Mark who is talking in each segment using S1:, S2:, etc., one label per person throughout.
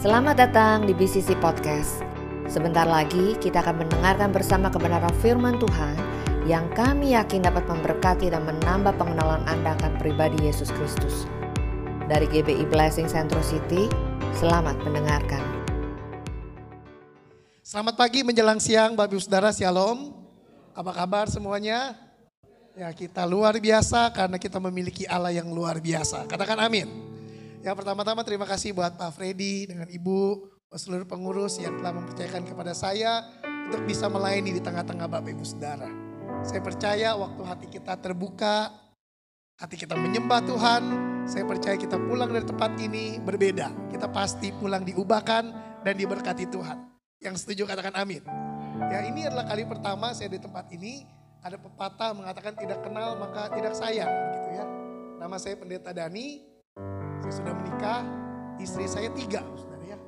S1: Selamat datang di BCC Podcast. Sebentar lagi kita akan mendengarkan bersama kebenaran firman Tuhan yang kami yakin dapat memberkati dan menambah pengenalan Anda akan pribadi Yesus Kristus. Dari GBI Blessing Central City, selamat mendengarkan.
S2: Selamat pagi menjelang siang Bapak Ibu Saudara Shalom. Apa kabar semuanya? Ya kita luar biasa karena kita memiliki Allah yang luar biasa. Katakan amin. Ya pertama-tama terima kasih buat Pak Freddy dengan Ibu, seluruh pengurus yang telah mempercayakan kepada saya untuk bisa melayani di tengah-tengah Bapak Ibu Saudara. Saya percaya waktu hati kita terbuka, hati kita menyembah Tuhan, saya percaya kita pulang dari tempat ini berbeda. Kita pasti pulang diubahkan dan diberkati Tuhan. Yang setuju katakan amin. Ya ini adalah kali pertama saya di tempat ini, ada pepatah mengatakan tidak kenal maka tidak sayang gitu ya. Nama saya Pendeta Dani, saya sudah menikah, istri saya tiga, saudara ya.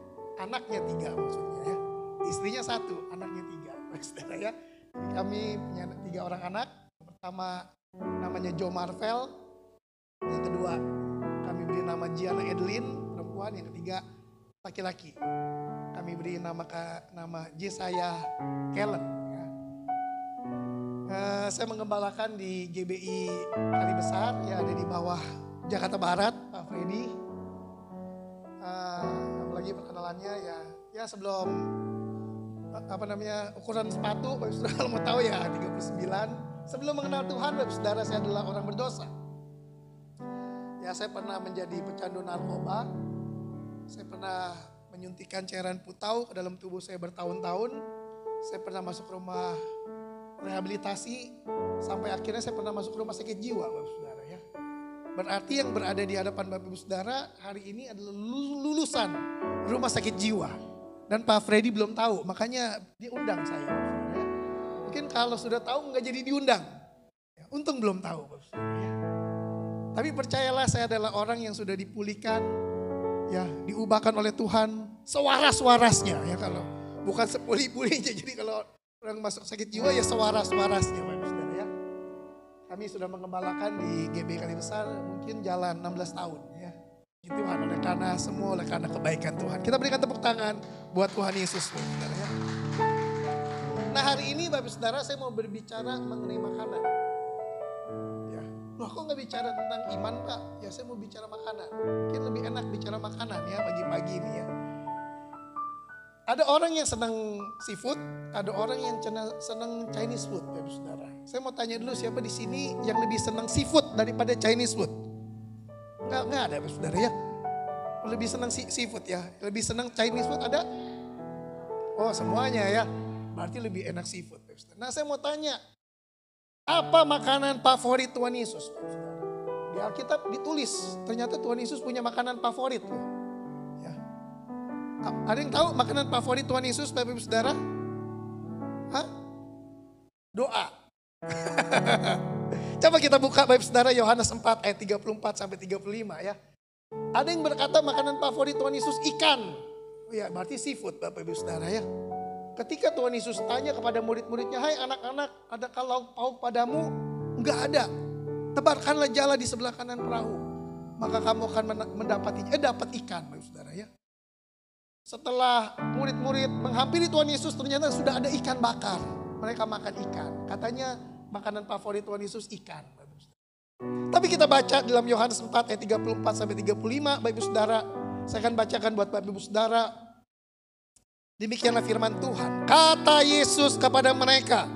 S2: Anaknya tiga maksudnya ya. Istrinya satu, anaknya tiga, saudara ya. Jadi kami punya tiga orang anak. Pertama namanya Joe Marvel. Yang kedua kami beri nama Gianna Edlin, perempuan. Yang ketiga laki-laki. Kami beri nama nama Jesaya Kellen. Ya. Uh, saya mengembalakan di GBI Kali Besar, ya ada di bawah Jakarta Barat, Pak Freddy. Uh, apalagi perkenalannya ya, ya sebelum apa namanya ukuran sepatu, Bapak Saudara kalau mau tahu ya 39. Sebelum mengenal Tuhan, Bapak Saudara saya adalah orang berdosa. Ya saya pernah menjadi pecandu narkoba. Saya pernah menyuntikkan cairan putau ke dalam tubuh saya bertahun-tahun. Saya pernah masuk rumah rehabilitasi sampai akhirnya saya pernah masuk rumah sakit jiwa, Bapak Saudara. Berarti yang berada di hadapan Bapak Ibu Saudara hari ini adalah lulusan rumah sakit jiwa. Dan Pak Freddy belum tahu, makanya diundang saya. Ya. Mungkin kalau sudah tahu nggak jadi diundang. Ya, untung belum tahu. Ya. Tapi percayalah saya adalah orang yang sudah dipulihkan, ya diubahkan oleh Tuhan sewaras-warasnya ya kalau bukan sepuli-pulinya. Jadi kalau orang masuk sakit jiwa ya sewaras-warasnya Bapak Saudara. Kami sudah mengembalakan di GB Kali Besar mungkin jalan 16 tahun ya. Itu Tuhan oleh karena semua oleh karena kebaikan Tuhan. Kita berikan tepuk tangan buat Tuhan Yesus. Saudara, ya. Nah hari ini Bapak Saudara saya mau berbicara mengenai makanan. Ya, loh kok nggak bicara tentang iman Pak? Ya saya mau bicara makanan. Mungkin lebih enak bicara makanan ya pagi-pagi ini ya. Ada orang yang senang seafood, ada orang yang senang Chinese food, Bapak Saudara. Saya mau tanya dulu siapa di sini yang lebih senang seafood daripada Chinese food? Enggak, enggak ada saudara ya. Lebih senang seafood ya. Lebih senang Chinese food ada? Oh semuanya ya. Berarti lebih enak seafood. Nah saya mau tanya. Apa makanan favorit Tuhan Yesus? Di Alkitab ditulis. Ternyata Tuhan Yesus punya makanan favorit. Ya. Ada yang tahu makanan favorit Tuhan Yesus Bapak Ibu Saudara? Hah? Doa. Coba kita buka Bapak Saudara Yohanes 4 ayat 34 sampai 35 ya. Ada yang berkata makanan favorit Tuhan Yesus ikan. Ya berarti seafood Bapak Ibu Saudara ya. Ketika Tuhan Yesus tanya kepada murid-muridnya, hai anak-anak ada kalau pauk padamu? Enggak ada. Tebarkanlah jala di sebelah kanan perahu. Maka kamu akan mendapati, eh dapat ikan Bapak Saudara ya. Setelah murid-murid menghampiri Tuhan Yesus ternyata sudah ada ikan bakar. Mereka makan ikan. Katanya makanan favorit Tuhan Yesus ikan. Tapi kita baca dalam Yohanes 4 ayat 34 sampai 35, Bapak Ibu Saudara, saya akan bacakan buat Bapak Ibu Saudara. Demikianlah firman Tuhan. Kata Yesus kepada mereka,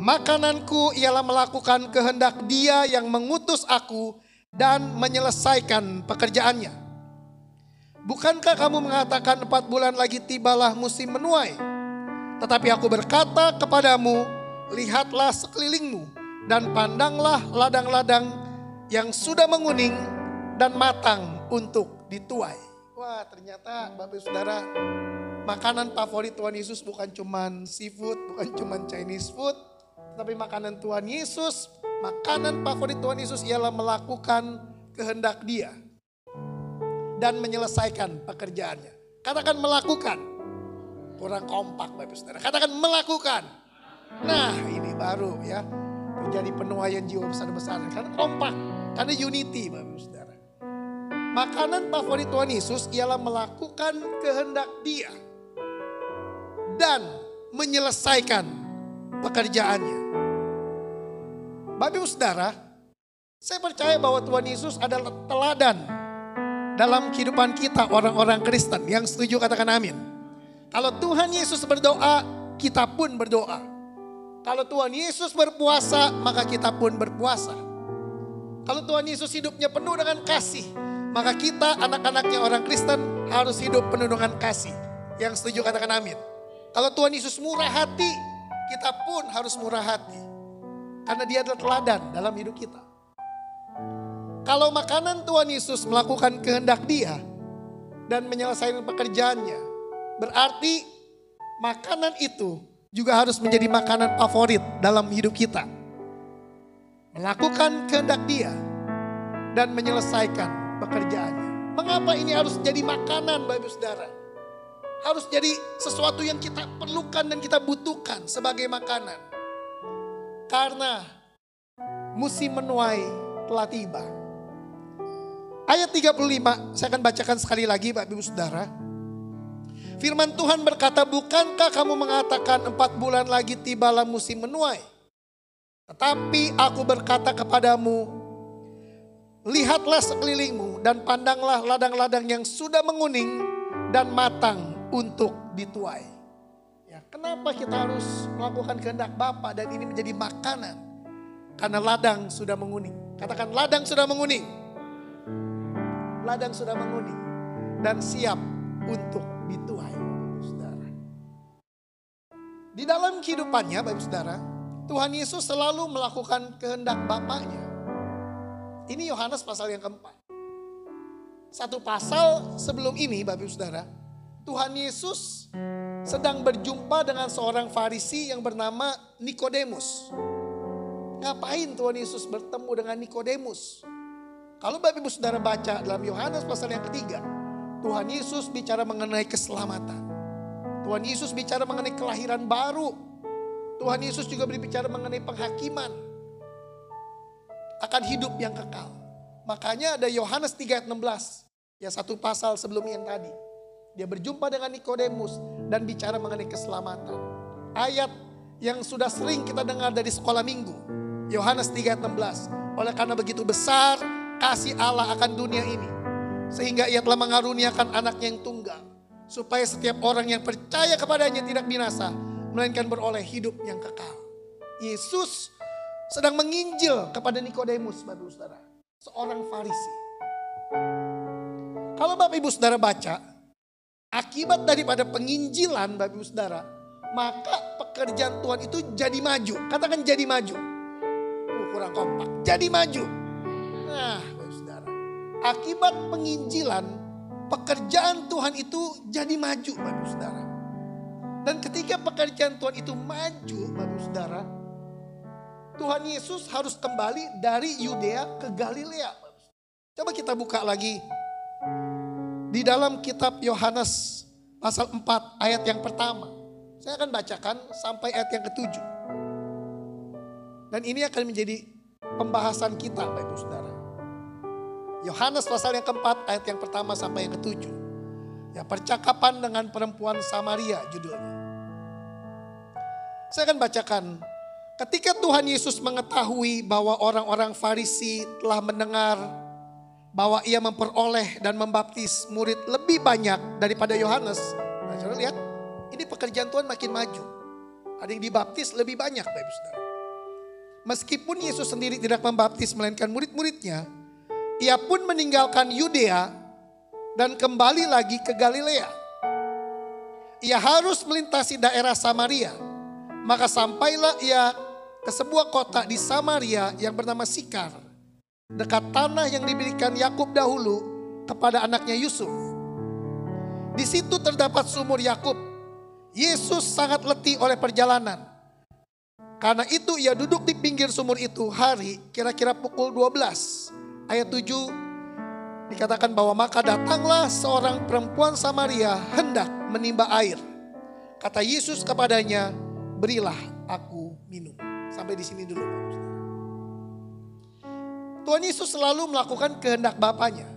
S2: makananku ialah melakukan kehendak dia yang mengutus aku dan menyelesaikan pekerjaannya. Bukankah kamu mengatakan empat bulan lagi tibalah musim menuai? Tetapi aku berkata kepadamu, lihatlah sekelilingmu dan pandanglah ladang-ladang yang sudah menguning dan matang untuk dituai. Wah ternyata Bapak Saudara makanan favorit Tuhan Yesus bukan cuman seafood, bukan cuman Chinese food. Tapi makanan Tuhan Yesus, makanan favorit Tuhan Yesus ialah melakukan kehendak dia. Dan menyelesaikan pekerjaannya. Katakan melakukan. Kurang kompak Bapak Saudara. Katakan melakukan. Nah ini baru ya. Terjadi penuaian jiwa besar-besaran. Karena kompak. Karena unity Bapak Saudara. Makanan favorit Tuhan Yesus ialah melakukan kehendak Dia dan menyelesaikan pekerjaannya. Bapak Saudara, saya percaya bahwa Tuhan Yesus adalah teladan dalam kehidupan kita orang-orang Kristen. Yang setuju katakan amin. Kalau Tuhan Yesus berdoa, kita pun berdoa. Kalau Tuhan Yesus berpuasa, maka kita pun berpuasa. Kalau Tuhan Yesus hidupnya penuh dengan kasih, maka kita anak-anaknya orang Kristen harus hidup penuh dengan kasih. Yang setuju katakan amin. Kalau Tuhan Yesus murah hati, kita pun harus murah hati. Karena dia adalah teladan dalam hidup kita. Kalau makanan Tuhan Yesus melakukan kehendak dia dan menyelesaikan pekerjaannya, berarti makanan itu juga harus menjadi makanan favorit dalam hidup kita. Melakukan kehendak dia dan menyelesaikan pekerjaannya. Mengapa ini harus jadi makanan Bapak Saudara? Harus jadi sesuatu yang kita perlukan dan kita butuhkan sebagai makanan. Karena musim menuai telah tiba. Ayat 35 saya akan bacakan sekali lagi Bapak Ibu Saudara. Firman Tuhan berkata, bukankah kamu mengatakan empat bulan lagi tibalah musim menuai? Tetapi aku berkata kepadamu, Lihatlah sekelilingmu dan pandanglah ladang-ladang yang sudah menguning dan matang untuk dituai. Ya, kenapa kita harus melakukan kehendak Bapa dan ini menjadi makanan? Karena ladang sudah menguning. Katakan ladang sudah menguning. Ladang sudah menguning dan siap untuk dituai. Saudara. Di dalam kehidupannya Bapak Saudara, Tuhan Yesus selalu melakukan kehendak Bapaknya. Ini Yohanes pasal yang keempat. Satu pasal sebelum ini Bapak Saudara, Tuhan Yesus sedang berjumpa dengan seorang Farisi yang bernama Nikodemus. Ngapain Tuhan Yesus bertemu dengan Nikodemus? Kalau Bapak Ibu Saudara baca dalam Yohanes pasal yang ketiga, Tuhan Yesus bicara mengenai keselamatan. Tuhan Yesus bicara mengenai kelahiran baru. Tuhan Yesus juga berbicara mengenai penghakiman akan hidup yang kekal. Makanya ada Yohanes 3 ayat 16. Ya satu pasal sebelum yang tadi. Dia berjumpa dengan Nikodemus dan bicara mengenai keselamatan. Ayat yang sudah sering kita dengar dari sekolah minggu. Yohanes 3 ayat 16. Oleh karena begitu besar kasih Allah akan dunia ini. Sehingga ia telah mengaruniakan anaknya yang tunggal. Supaya setiap orang yang percaya kepadanya tidak binasa. Melainkan beroleh hidup yang kekal. Yesus sedang menginjil kepada Nikodemus, Bapak Ibu Saudara, seorang Farisi. Kalau Bapak Ibu Saudara baca, akibat daripada penginjilan Bapak Ibu Saudara, maka pekerjaan Tuhan itu jadi maju. Katakan jadi maju. Uh, kurang kompak. Jadi maju. Nah, Ibu Saudara, akibat penginjilan, pekerjaan Tuhan itu jadi maju, Bapak Saudara. Dan ketika pekerjaan Tuhan itu maju, Bapak Saudara, Tuhan Yesus harus kembali dari Yudea ke Galilea. Coba kita buka lagi di dalam kitab Yohanes pasal 4 ayat yang pertama. Saya akan bacakan sampai ayat yang ketujuh. Dan ini akan menjadi pembahasan kita Bapak Ibu Saudara. Yohanes pasal yang keempat ayat yang pertama sampai yang ketujuh. Ya percakapan dengan perempuan Samaria judulnya. Saya akan bacakan Ketika Tuhan Yesus mengetahui bahwa orang-orang Farisi telah mendengar bahwa ia memperoleh dan membaptis murid lebih banyak daripada Yohanes. Nah, saudara lihat, ini pekerjaan Tuhan makin maju. Ada yang dibaptis lebih banyak, Bapak Saudara. Meskipun Yesus sendiri tidak membaptis melainkan murid-muridnya, ia pun meninggalkan Yudea dan kembali lagi ke Galilea. Ia harus melintasi daerah Samaria. Maka sampailah ia ke sebuah kota di Samaria yang bernama Sikar. Dekat tanah yang diberikan Yakub dahulu kepada anaknya Yusuf. Di situ terdapat sumur Yakub. Yesus sangat letih oleh perjalanan. Karena itu ia duduk di pinggir sumur itu hari kira-kira pukul 12. Ayat 7 dikatakan bahwa maka datanglah seorang perempuan Samaria hendak menimba air. Kata Yesus kepadanya, berilah aku minum. Sampai di sini dulu. Tuhan Yesus selalu melakukan kehendak Bapaknya.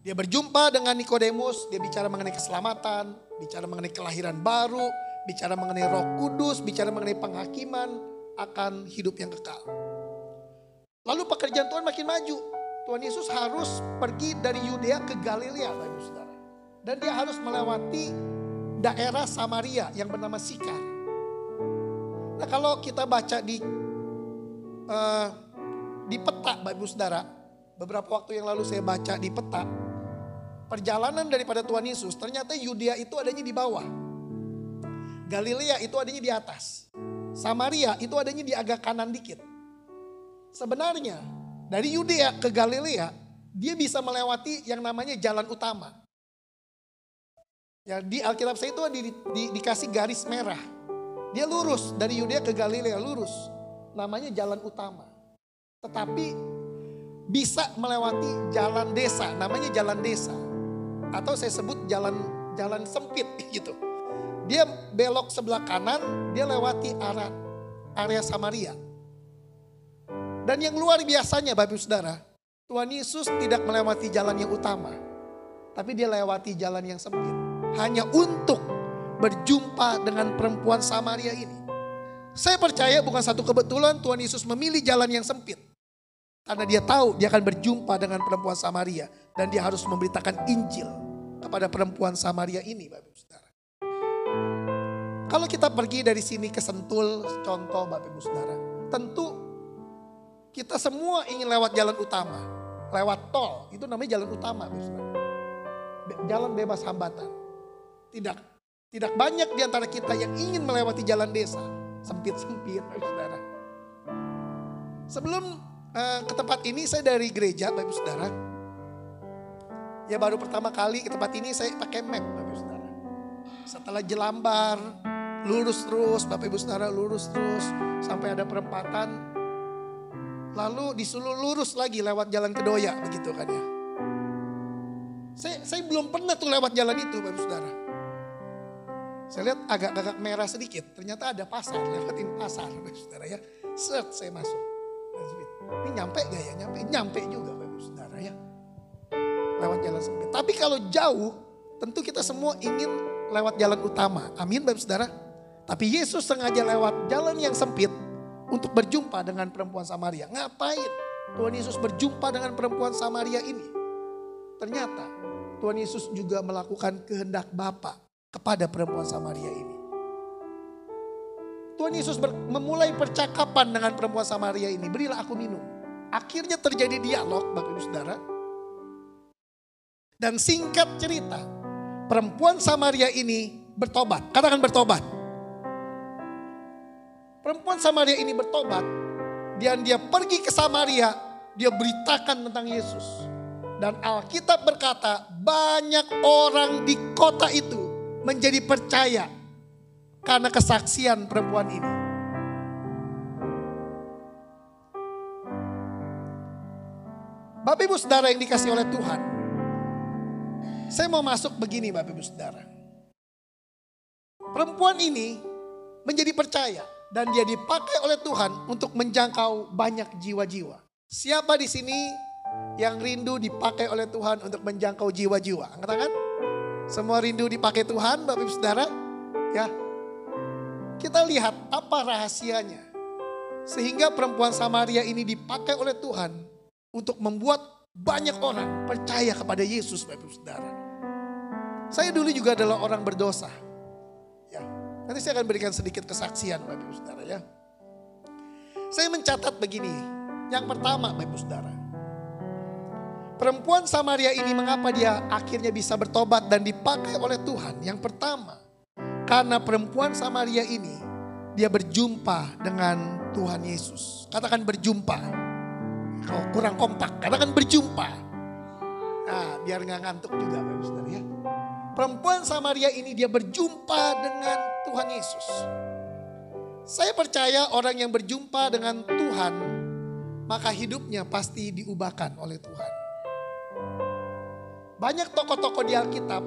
S2: Dia berjumpa dengan Nikodemus, dia bicara mengenai keselamatan, bicara mengenai kelahiran baru, bicara mengenai Roh Kudus, bicara mengenai penghakiman akan hidup yang kekal. Lalu pekerjaan Tuhan makin maju. Tuhan Yesus harus pergi dari Yudea ke Galilea, Bapak Saudara. Dan dia harus melewati daerah Samaria yang bernama Sikar. Nah kalau kita baca di uh, di peta Bapak Saudara, beberapa waktu yang lalu saya baca di peta, perjalanan daripada Tuhan Yesus, ternyata Yudea itu adanya di bawah. Galilea itu adanya di atas. Samaria itu adanya di agak kanan dikit. Sebenarnya dari Yudea ke Galilea, dia bisa melewati yang namanya jalan utama. Ya, di Alkitab saya itu di, di, dikasih garis merah. Dia lurus dari Yudea ke Galilea, lurus. Namanya jalan utama. Tetapi bisa melewati jalan desa, namanya jalan desa. Atau saya sebut jalan jalan sempit gitu. Dia belok sebelah kanan, dia lewati area, area Samaria. Dan yang luar biasanya Bapak Saudara, Tuhan Yesus tidak melewati jalan yang utama. Tapi dia lewati jalan yang sempit hanya untuk berjumpa dengan perempuan Samaria ini. Saya percaya bukan satu kebetulan Tuhan Yesus memilih jalan yang sempit. Karena dia tahu dia akan berjumpa dengan perempuan Samaria. Dan dia harus memberitakan Injil kepada perempuan Samaria ini Bapak Ibu Saudara. Kalau kita pergi dari sini ke Sentul, contoh Bapak Ibu Saudara. Tentu kita semua ingin lewat jalan utama. Lewat tol, itu namanya jalan utama. Jalan bebas hambatan. Tidak tidak banyak di antara kita yang ingin melewati jalan desa. Sempit-sempit, saudara. Sebelum uh, ke tempat ini saya dari gereja, Bapak Saudara. Ya baru pertama kali ke tempat ini saya pakai map, Bapak Saudara. Setelah jelambar, lurus terus, Bapak Ibu Saudara lurus terus sampai ada perempatan. Lalu disuruh lurus lagi lewat jalan Kedoya begitu kan ya. Saya, saya belum pernah tuh lewat jalan itu Bapak Saudara. Saya lihat agak-agak merah sedikit. Ternyata ada pasar, lewatin pasar. Saudara ya. Set saya masuk. Ini nyampe gak ya? Nyampe, nyampe juga Bapak Saudara ya. Lewat jalan sempit. Tapi kalau jauh, tentu kita semua ingin lewat jalan utama. Amin Bapak Saudara. Tapi Yesus sengaja lewat jalan yang sempit untuk berjumpa dengan perempuan Samaria. Ngapain Tuhan Yesus berjumpa dengan perempuan Samaria ini? Ternyata Tuhan Yesus juga melakukan kehendak Bapa kepada perempuan Samaria ini. Tuhan Yesus memulai percakapan dengan perempuan Samaria ini. Berilah aku minum. Akhirnya terjadi dialog Bapak Ibu Saudara. Dan singkat cerita, perempuan Samaria ini bertobat. Katakan bertobat. Perempuan Samaria ini bertobat. Dan dia pergi ke Samaria, dia beritakan tentang Yesus. Dan Alkitab berkata banyak orang di kota itu menjadi percaya karena kesaksian perempuan ini. Bapak Ibu Saudara yang dikasih oleh Tuhan. Saya mau masuk begini Bapak Ibu Saudara. Perempuan ini menjadi percaya dan dia dipakai oleh Tuhan untuk menjangkau banyak jiwa-jiwa. Siapa di sini yang rindu dipakai oleh Tuhan untuk menjangkau jiwa-jiwa? Angkat tangan. Semua rindu dipakai Tuhan, Bapak Ibu Saudara. Ya. Kita lihat apa rahasianya. Sehingga perempuan Samaria ini dipakai oleh Tuhan untuk membuat banyak orang percaya kepada Yesus, Bapak Ibu Saudara. Saya dulu juga adalah orang berdosa. Nanti saya akan berikan sedikit kesaksian, Bapak Ibu Saudara ya. Saya mencatat begini. Yang pertama, Bapak Ibu Saudara. Perempuan Samaria ini mengapa dia akhirnya bisa bertobat dan dipakai oleh Tuhan? Yang pertama, karena perempuan Samaria ini dia berjumpa dengan Tuhan Yesus. Katakan berjumpa. Kalau kurang kompak, katakan berjumpa. Nah, biar nggak ngantuk juga Bapak Saudara ya. Perempuan Samaria ini dia berjumpa dengan Tuhan Yesus. Saya percaya orang yang berjumpa dengan Tuhan, maka hidupnya pasti diubahkan oleh Tuhan. Banyak tokoh-tokoh di Alkitab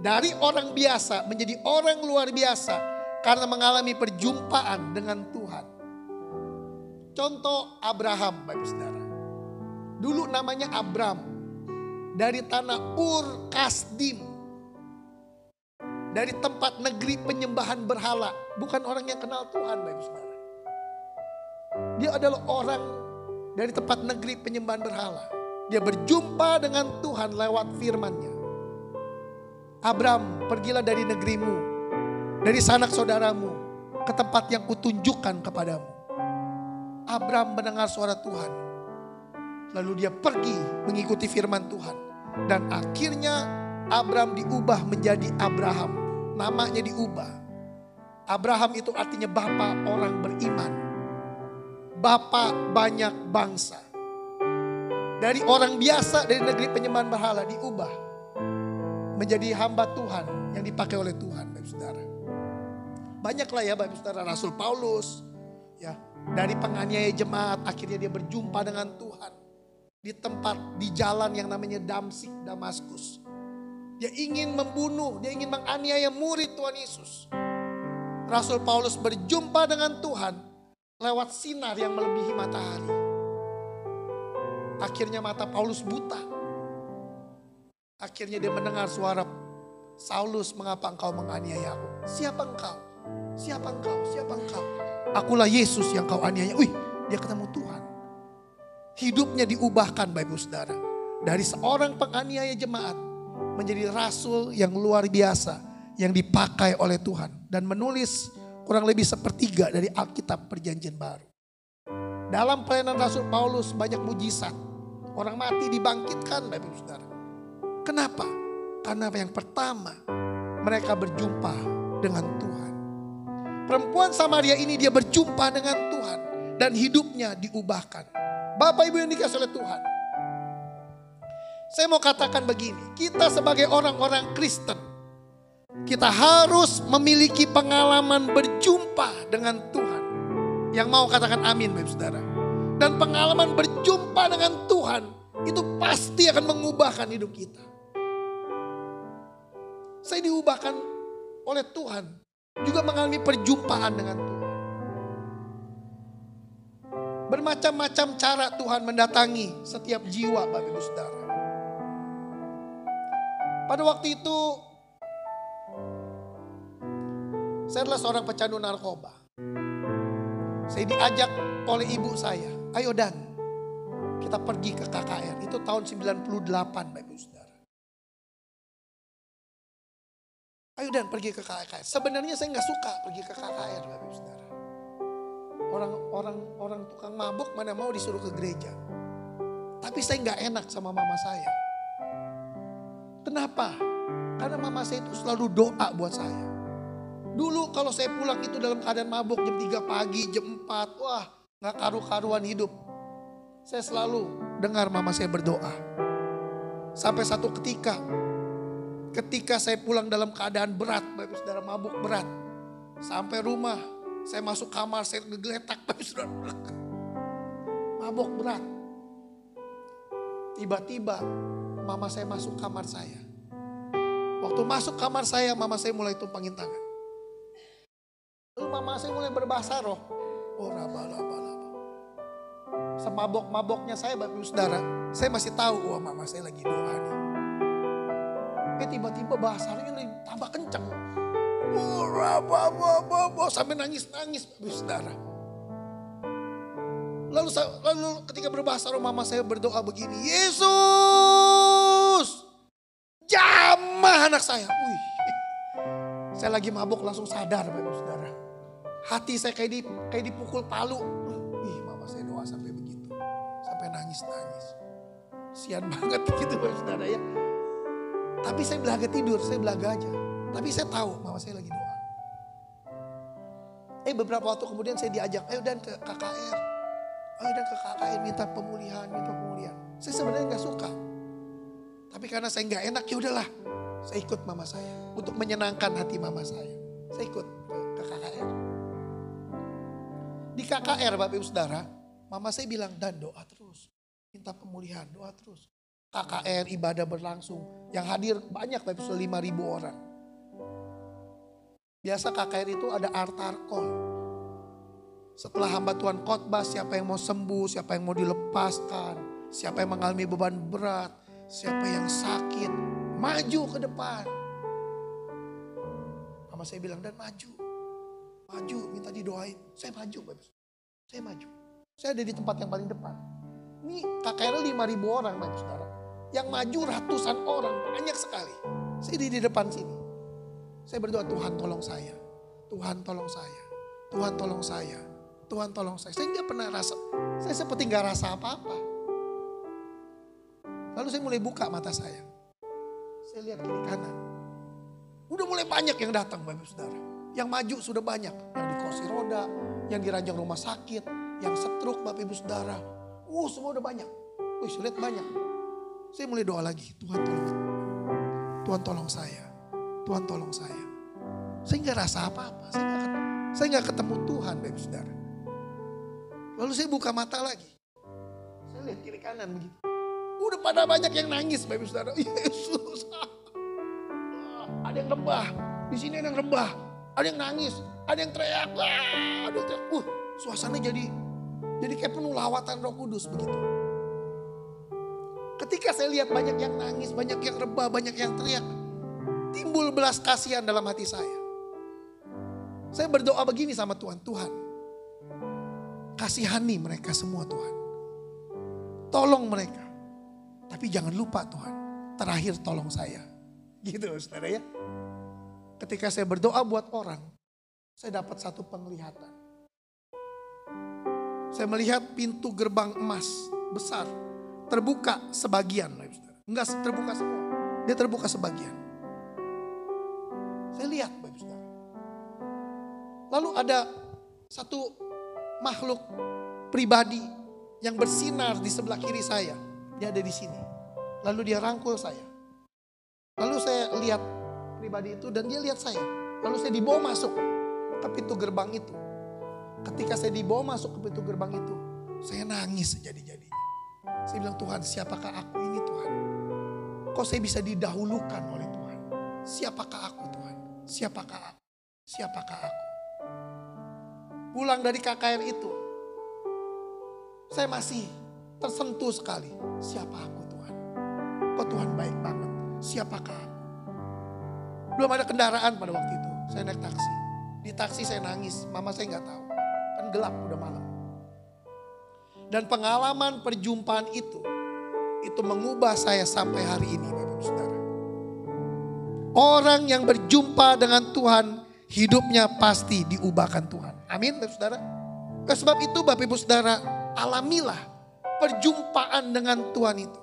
S2: dari orang biasa menjadi orang luar biasa karena mengalami perjumpaan dengan Tuhan. Contoh Abraham, Bapak Saudara. Dulu namanya Abram. Dari tanah Ur Kasdim. Dari tempat negeri penyembahan berhala. Bukan orang yang kenal Tuhan Saudara. Dia adalah orang dari tempat negeri penyembahan berhala. Dia berjumpa dengan Tuhan lewat firman-Nya. Abram, pergilah dari negerimu, dari sanak saudaramu, ke tempat yang kutunjukkan kepadamu. Abram mendengar suara Tuhan. Lalu dia pergi mengikuti firman Tuhan. Dan akhirnya Abram diubah menjadi Abraham. Namanya diubah. Abraham itu artinya bapak orang beriman. Bapak banyak bangsa. Dari orang biasa dari negeri penyembahan berhala diubah. Menjadi hamba Tuhan yang dipakai oleh Tuhan. Bapak Saudara. Banyaklah ya Bapak Saudara Rasul Paulus. Ya, dari penganiaya jemaat akhirnya dia berjumpa dengan Tuhan. Di tempat di jalan yang namanya Damsik Damaskus. Dia ingin membunuh, dia ingin menganiaya murid Tuhan Yesus. Rasul Paulus berjumpa dengan Tuhan lewat sinar yang melebihi matahari. Akhirnya mata Paulus buta. Akhirnya dia mendengar suara Saulus, mengapa engkau menganiaya aku? Siapa engkau? Siapa engkau? Siapa engkau? Akulah Yesus yang kau aniaya. Wih, dia ketemu Tuhan. Hidupnya diubahkan Bapak Ibu Saudara. Dari seorang penganiaya jemaat menjadi rasul yang luar biasa yang dipakai oleh Tuhan dan menulis kurang lebih sepertiga dari Alkitab Perjanjian Baru. Dalam pelayanan Rasul Paulus banyak mujizat. Orang mati dibangkitkan Bapak Ibu Saudara. Kenapa? Karena yang pertama mereka berjumpa dengan Tuhan. Perempuan Samaria ini dia berjumpa dengan Tuhan dan hidupnya diubahkan. Bapak Ibu yang dikasih oleh Tuhan. Saya mau katakan begini, kita sebagai orang-orang Kristen, kita harus memiliki pengalaman berjumpa dengan Tuhan. Yang mau katakan amin Bapak Saudara. Dan pengalaman berjumpa dengan Tuhan itu pasti akan mengubahkan hidup kita. Saya diubahkan oleh Tuhan. Juga mengalami perjumpaan dengan Tuhan. Bermacam-macam cara Tuhan mendatangi setiap jiwa Bapak Ibu Saudara. Pada waktu itu saya adalah seorang pecandu narkoba. Saya diajak oleh ibu saya, ayo Dan, kita pergi ke KKR. Itu tahun 98 Bapak Ibu Saudara. Ayo Dan pergi ke KKR. Sebenarnya saya nggak suka pergi ke KKR Bapak Ibu Saudara. Orang-orang orang tukang mabuk mana mau disuruh ke gereja. Tapi saya nggak enak sama mama saya. Kenapa? Karena mama saya itu selalu doa buat saya. Dulu kalau saya pulang itu dalam keadaan mabuk jam 3 pagi, jam 4. Wah gak karu-karuan hidup. Saya selalu dengar mama saya berdoa. Sampai satu ketika, ketika saya pulang dalam keadaan berat, Bapak Saudara mabuk berat. Sampai rumah, saya masuk kamar, saya ngegeletak Bapak Saudara. Mabuk berat. Tiba-tiba mama saya masuk kamar saya. Waktu masuk kamar saya, mama saya mulai tumpangin tangan. Lalu mama saya mulai berbahasa roh. Oh raba raba raba. Semabok-maboknya saya bapak ibu saudara. Saya masih tahu, wah mama saya lagi doa nih. Eh tiba-tiba bahasa rohnya lebih tambah kencang. Sampai nangis-nangis saudara. Lalu, lalu ketika berbahasa roh mama saya berdoa begini. Yesus. Jamah anak saya. Wih. Saya lagi mabuk langsung sadar Bapak Saudara. Hati saya kayak, di, kayak dipukul palu. Wih mama saya doa sampai begitu. Sampai nangis-nangis. Sian banget gitu Bapak Saudara ya. Tapi saya belaga tidur, saya belaga aja. Tapi saya tahu mama saya lagi doa. Eh beberapa waktu kemudian saya diajak, ayo dan ke KKR. Ayo dan ke KKR minta pemulihan, minta pemulihan. Saya sebenarnya nggak suka. Tapi karena saya nggak enak ya udahlah. Saya ikut mama saya untuk menyenangkan hati mama saya. Saya ikut ke KKR. Di KKR Bapak Ibu Saudara, mama saya bilang dan doa terus. Minta pemulihan, doa terus. KKR ibadah berlangsung. Yang hadir banyak Bapak Ibu 5 ribu orang. Biasa KKR itu ada altar call. Setelah hamba Tuhan khotbah siapa yang mau sembuh, siapa yang mau dilepaskan, siapa yang mengalami beban berat, siapa yang sakit, maju ke depan. Mama saya bilang, dan maju. Maju, minta didoain. Saya maju, Bapak. Saya maju. Saya ada di tempat yang paling depan. Ini KKR 5 ribu orang, Bapak Saudara. Yang maju ratusan orang, banyak sekali. Saya di depan sini. Saya berdoa, Tuhan tolong saya. Tuhan tolong saya. Tuhan tolong saya. Tuhan tolong saya. Saya nggak pernah rasa, saya seperti nggak rasa apa-apa. Lalu saya mulai buka mata saya. Saya lihat kiri kanan. Udah mulai banyak yang datang Bapak Saudara. Yang maju sudah banyak. Yang di kursi roda, yang di ranjang rumah sakit, yang setruk Bapak Ibu Saudara. Uh semua udah banyak. Wih saya lihat banyak. Saya mulai doa lagi. Tuhan tolong. Tuhan tolong saya. Tuhan tolong saya. Saya nggak rasa apa-apa. Saya nggak ketemu, Tuhan Bapak Saudara. Lalu saya buka mata lagi. Saya lihat kiri kanan begitu. Udah pada banyak yang nangis Bapak Saudara. Yesus. Ada yang rebah. Di sini ada yang rebah. Ada yang nangis. Ada yang teriak. Wah, ada yang teriak. Uh, suasana jadi jadi kayak penuh lawatan roh kudus begitu. Ketika saya lihat banyak yang nangis, banyak yang rebah, banyak yang teriak. Timbul belas kasihan dalam hati saya. Saya berdoa begini sama Tuhan. Tuhan, kasihani mereka semua Tuhan. Tolong mereka. Tapi jangan lupa Tuhan, terakhir tolong saya. Gitu saudara ya. Ketika saya berdoa buat orang, saya dapat satu penglihatan. Saya melihat pintu gerbang emas besar terbuka sebagian. Enggak terbuka semua, dia terbuka sebagian. Lihat Bapak Saudara. Lalu ada satu makhluk pribadi yang bersinar di sebelah kiri saya. Dia ada di sini. Lalu dia rangkul saya. Lalu saya lihat pribadi itu dan dia lihat saya. Lalu saya dibawa masuk ke pintu gerbang itu. Ketika saya dibawa masuk ke pintu gerbang itu, saya nangis sejadi-jadinya. Saya bilang, Tuhan siapakah aku ini Tuhan? Kok saya bisa didahulukan oleh Tuhan? Siapakah aku? Siapakah aku? Siapakah aku? Pulang dari KKR itu, saya masih tersentuh sekali. Siapa aku Tuhan? Kok Tuhan baik banget? Siapakah aku? Belum ada kendaraan pada waktu itu. Saya naik taksi. Di taksi saya nangis. Mama saya nggak tahu. Kan gelap udah malam. Dan pengalaman perjumpaan itu. Itu mengubah saya sampai hari ini Bapak Saudara. Orang yang berjumpa dengan Tuhan. Hidupnya pasti diubahkan Tuhan. Amin Bapak Saudara. Oleh sebab itu Bapak Ibu Saudara. Alamilah perjumpaan dengan Tuhan itu.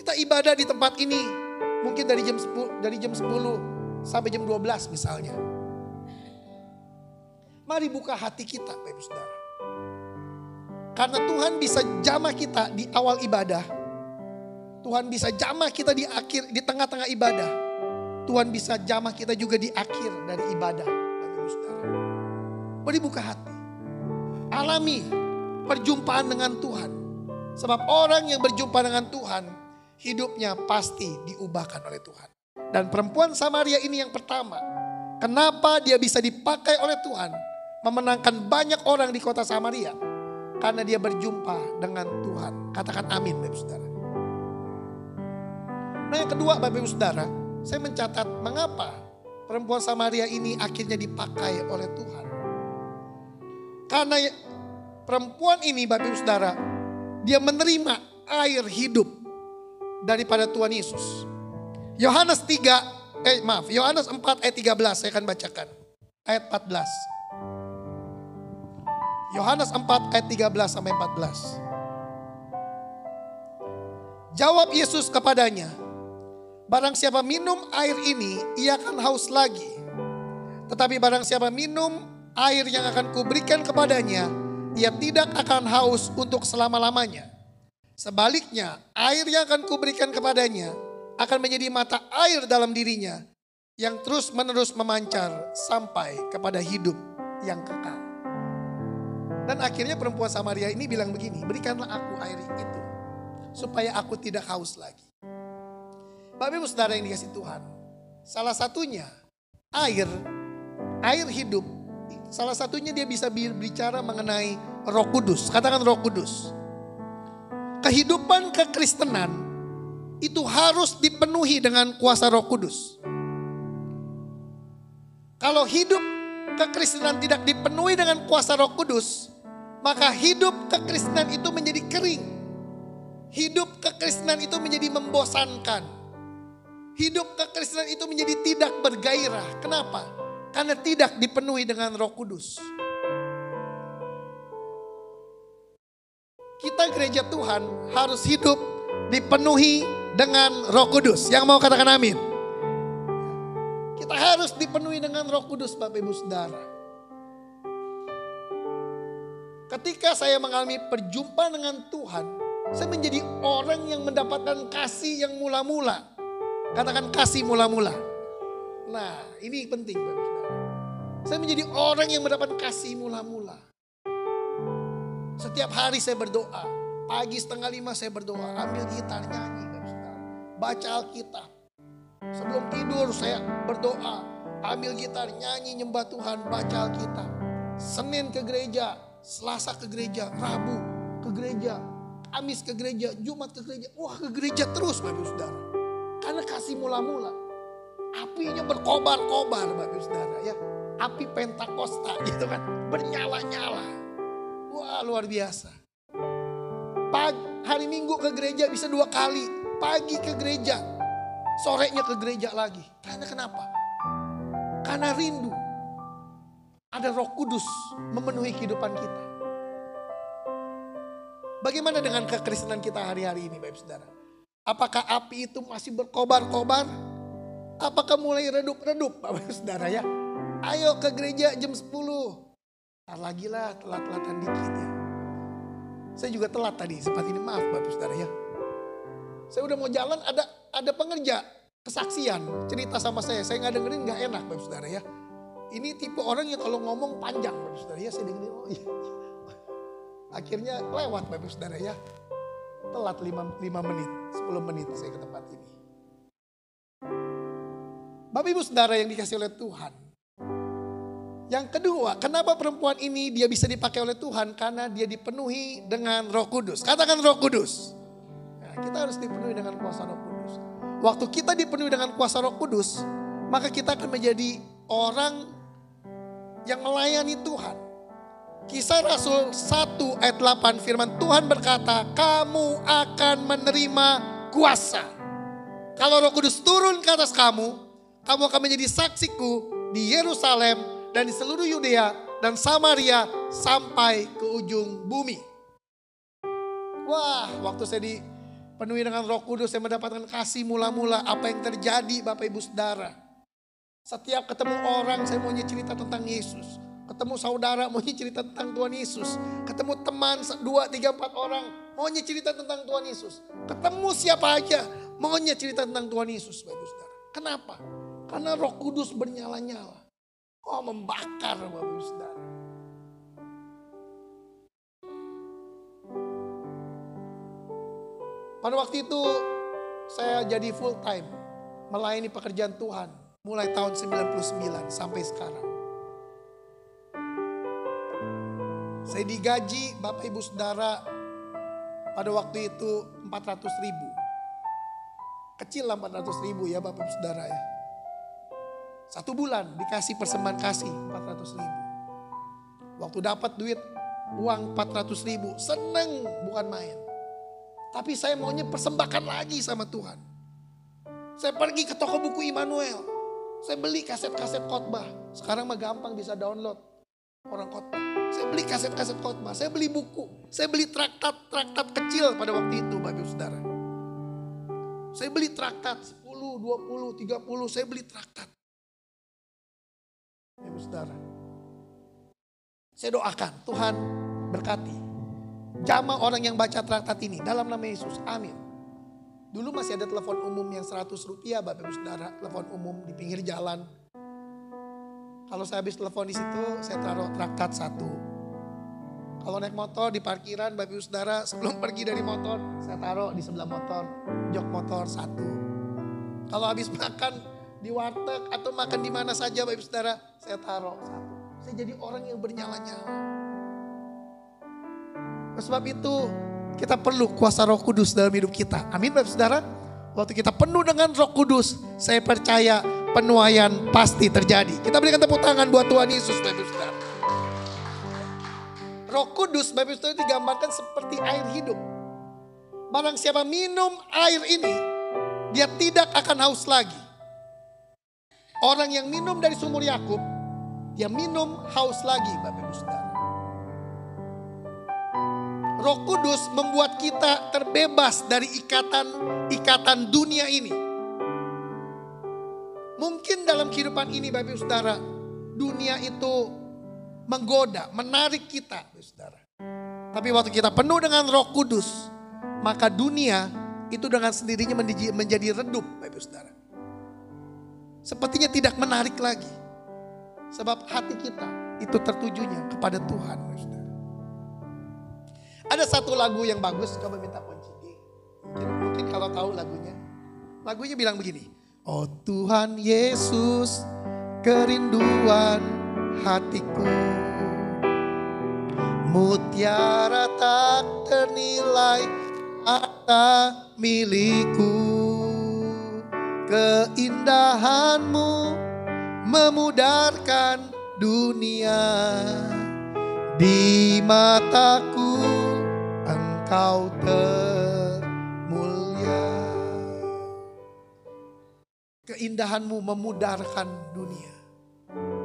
S2: Kita ibadah di tempat ini Mungkin dari jam 10, dari jam 10 sampai jam 12 misalnya. Mari buka hati kita Bapak Saudara. Karena Tuhan bisa jamah kita di awal ibadah. Tuhan bisa jamah kita di akhir di tengah-tengah ibadah. Tuhan bisa jamah kita juga di akhir dari ibadah. Mari buka hati. Alami perjumpaan dengan Tuhan. Sebab orang yang berjumpa dengan Tuhan hidupnya pasti diubahkan oleh Tuhan. Dan perempuan Samaria ini yang pertama. Kenapa dia bisa dipakai oleh Tuhan memenangkan banyak orang di kota Samaria? Karena dia berjumpa dengan Tuhan. Katakan amin Bapak Saudara. Nah yang kedua Bapak Ibu Saudara, saya mencatat mengapa perempuan Samaria ini akhirnya dipakai oleh Tuhan. Karena perempuan ini Bapak Ibu Saudara, dia menerima air hidup daripada Tuhan Yesus. Yohanes 3, eh maaf, Yohanes 4 ayat 13 saya akan bacakan. Ayat 14. Yohanes 4 ayat 13 sampai 14. Jawab Yesus kepadanya, Barang siapa minum air ini, ia akan haus lagi. Tetapi barang siapa minum air yang akan kuberikan kepadanya, ia tidak akan haus untuk selama-lamanya. Sebaliknya, air yang akan kuberikan kepadanya akan menjadi mata air dalam dirinya yang terus menerus memancar sampai kepada hidup yang kekal. Dan akhirnya perempuan Samaria ini bilang begini, berikanlah aku air itu supaya aku tidak haus lagi. Bapak ibu saudara yang dikasih Tuhan, salah satunya air, air hidup, salah satunya dia bisa bicara mengenai roh kudus, katakan roh kudus. kehidupan kekristenan itu harus dipenuhi dengan kuasa Roh Kudus. Kalau hidup kekristenan tidak dipenuhi dengan kuasa Roh Kudus, maka hidup kekristenan itu menjadi kering. Hidup kekristenan itu menjadi membosankan. Hidup kekristenan itu menjadi tidak bergairah. Kenapa? Karena tidak dipenuhi dengan Roh Kudus. Kita gereja Tuhan harus hidup dipenuhi dengan Roh Kudus. Yang mau katakan amin. Kita harus dipenuhi dengan Roh Kudus Bapak Ibu Saudara. Ketika saya mengalami perjumpaan dengan Tuhan, saya menjadi orang yang mendapatkan kasih yang mula-mula. Katakan kasih mula-mula. Nah, ini penting Bapak Saudara. Saya menjadi orang yang mendapat kasih mula-mula. Setiap hari saya berdoa. Pagi setengah lima saya berdoa. Ambil gitar nyanyi. Baca Alkitab. Sebelum tidur saya berdoa. Ambil gitar nyanyi nyembah Tuhan. Baca Alkitab. Senin ke gereja. Selasa ke gereja. Rabu ke gereja. Kamis ke gereja. Jumat ke gereja. Wah ke gereja terus Bapak Saudara. Karena kasih mula-mula. Apinya berkobar-kobar Bapak Saudara ya. Api Pentakosta gitu kan. Bernyala-nyala. Wah luar biasa. Pagi, hari Minggu ke gereja bisa dua kali. Pagi ke gereja. Sorenya ke gereja lagi. Karena kenapa? Karena rindu. Ada roh kudus memenuhi kehidupan kita. Bagaimana dengan kekristenan kita hari-hari ini Bapak Saudara? Apakah api itu masih berkobar-kobar? Apakah mulai redup-redup Bapak Saudara ya? Ayo ke gereja jam 10. Ntar lagi lah telat-telatan dikit ya. Saya juga telat tadi sempat ini maaf Bapak Saudara ya. Saya udah mau jalan ada ada pengerja kesaksian cerita sama saya. Saya nggak dengerin nggak enak Bapak Saudara ya. Ini tipe orang yang kalau ngomong panjang Bapak Saudara ya. Saya dengerin oh iya. Akhirnya lewat Bapak Saudara ya. Telat 5, 5 menit, 10 menit saya ke tempat ini. Bapak Ibu Saudara yang dikasih oleh Tuhan. Yang kedua, kenapa perempuan ini dia bisa dipakai oleh Tuhan? Karena dia dipenuhi dengan roh kudus. Katakan roh kudus. Nah, kita harus dipenuhi dengan kuasa roh kudus. Waktu kita dipenuhi dengan kuasa roh kudus, maka kita akan menjadi orang yang melayani Tuhan. Kisah Rasul 1 ayat 8 firman Tuhan berkata, kamu akan menerima kuasa. Kalau roh kudus turun ke atas kamu, kamu akan menjadi saksiku di Yerusalem dan di seluruh Yudea dan Samaria sampai ke ujung bumi. Wah, waktu saya dipenuhi dengan roh kudus, saya mendapatkan kasih mula-mula apa yang terjadi Bapak Ibu Saudara. Setiap ketemu orang saya maunya cerita tentang Yesus. Ketemu saudara maunya cerita tentang Tuhan Yesus. Ketemu teman dua, tiga, empat orang maunya cerita tentang Tuhan Yesus. Ketemu siapa aja maunya cerita tentang Tuhan Yesus. Bapak Saudara. Kenapa? Karena roh kudus bernyala-nyala. Oh membakar Bapak Saudara. Pada waktu itu saya jadi full time melayani pekerjaan Tuhan mulai tahun 99 sampai sekarang. Saya digaji Bapak Ibu Saudara pada waktu itu 400 ribu. Kecil lah 400 ribu ya Bapak Ibu Saudara ya. Satu bulan dikasih persembahan kasih 400 ribu. Waktu dapat duit uang 400 ribu seneng bukan main. Tapi saya maunya persembahkan lagi sama Tuhan. Saya pergi ke toko buku Immanuel. Saya beli kaset-kaset khotbah. Sekarang mah gampang bisa download orang khotbah. Saya beli kaset-kaset khotbah, saya beli buku, saya beli traktat-traktat kecil pada waktu itu Bapak Ibu Saudara. Saya beli traktat 10, 20, 30, saya beli traktat. Bapak Ibu Saudara. Saya doakan Tuhan berkati. Jama orang yang baca traktat ini dalam nama Yesus. Amin. Dulu masih ada telepon umum yang 100 rupiah Bapak Ibu Saudara. Telepon umum di pinggir jalan. Kalau saya habis telepon di situ, saya taruh traktat satu. Kalau naik motor di parkiran, Bapak Ibu Saudara, sebelum pergi dari motor, saya taruh di sebelah motor, jok motor satu. Kalau habis makan di warteg atau makan di mana saja Bapak Ibu Saudara, saya taruh satu. Saya jadi orang yang bernyala-nyala. Sebab itu, kita perlu kuasa roh kudus dalam hidup kita. Amin Bapak Saudara. Waktu kita penuh dengan roh kudus, saya percaya penuaian pasti terjadi. Kita berikan tepuk tangan buat Tuhan Yesus Bapak Saudara. Roh kudus Bapak Saudara digambarkan seperti air hidup. Barang siapa minum air ini, dia tidak akan haus lagi. Orang yang minum dari sumur Yakub, dia minum haus lagi Bapak Ibu Saudara. Roh Kudus membuat kita terbebas dari ikatan-ikatan dunia ini. Mungkin dalam kehidupan ini Bapak Ibu Saudara, dunia itu menggoda, menarik kita Bapak Saudara. Tapi waktu kita penuh dengan Roh Kudus, maka dunia itu dengan sendirinya menjadi redup Bapak Ibu Saudara. Sepertinya tidak menarik lagi. Sebab hati kita itu tertujunya kepada Tuhan. Bapak Saudara. Ada satu lagu yang bagus, coba minta kunci. Mungkin, mungkin kalau tahu lagunya. Lagunya bilang begini. Oh Tuhan Yesus, kerinduan hatiku. Mutiara tak ternilai harta milikku. Keindahanmu memudarkan dunia di mataku engkau termulia. Keindahanmu memudarkan dunia.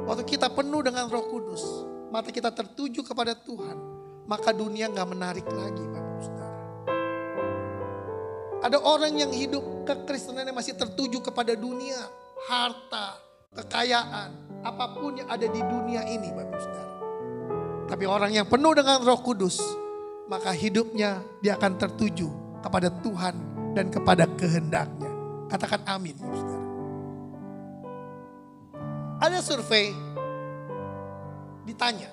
S2: Waktu kita penuh dengan roh kudus, mata kita tertuju kepada Tuhan, maka dunia nggak menarik lagi Bapak Saudara. Ada orang yang hidup kekristenannya masih tertuju kepada dunia, harta, kekayaan, apa pun yang ada di dunia ini Bapak Saudara. Tapi orang yang penuh dengan roh kudus, maka hidupnya dia akan tertuju kepada Tuhan dan kepada kehendaknya. Katakan amin, saudara. Ada survei ditanya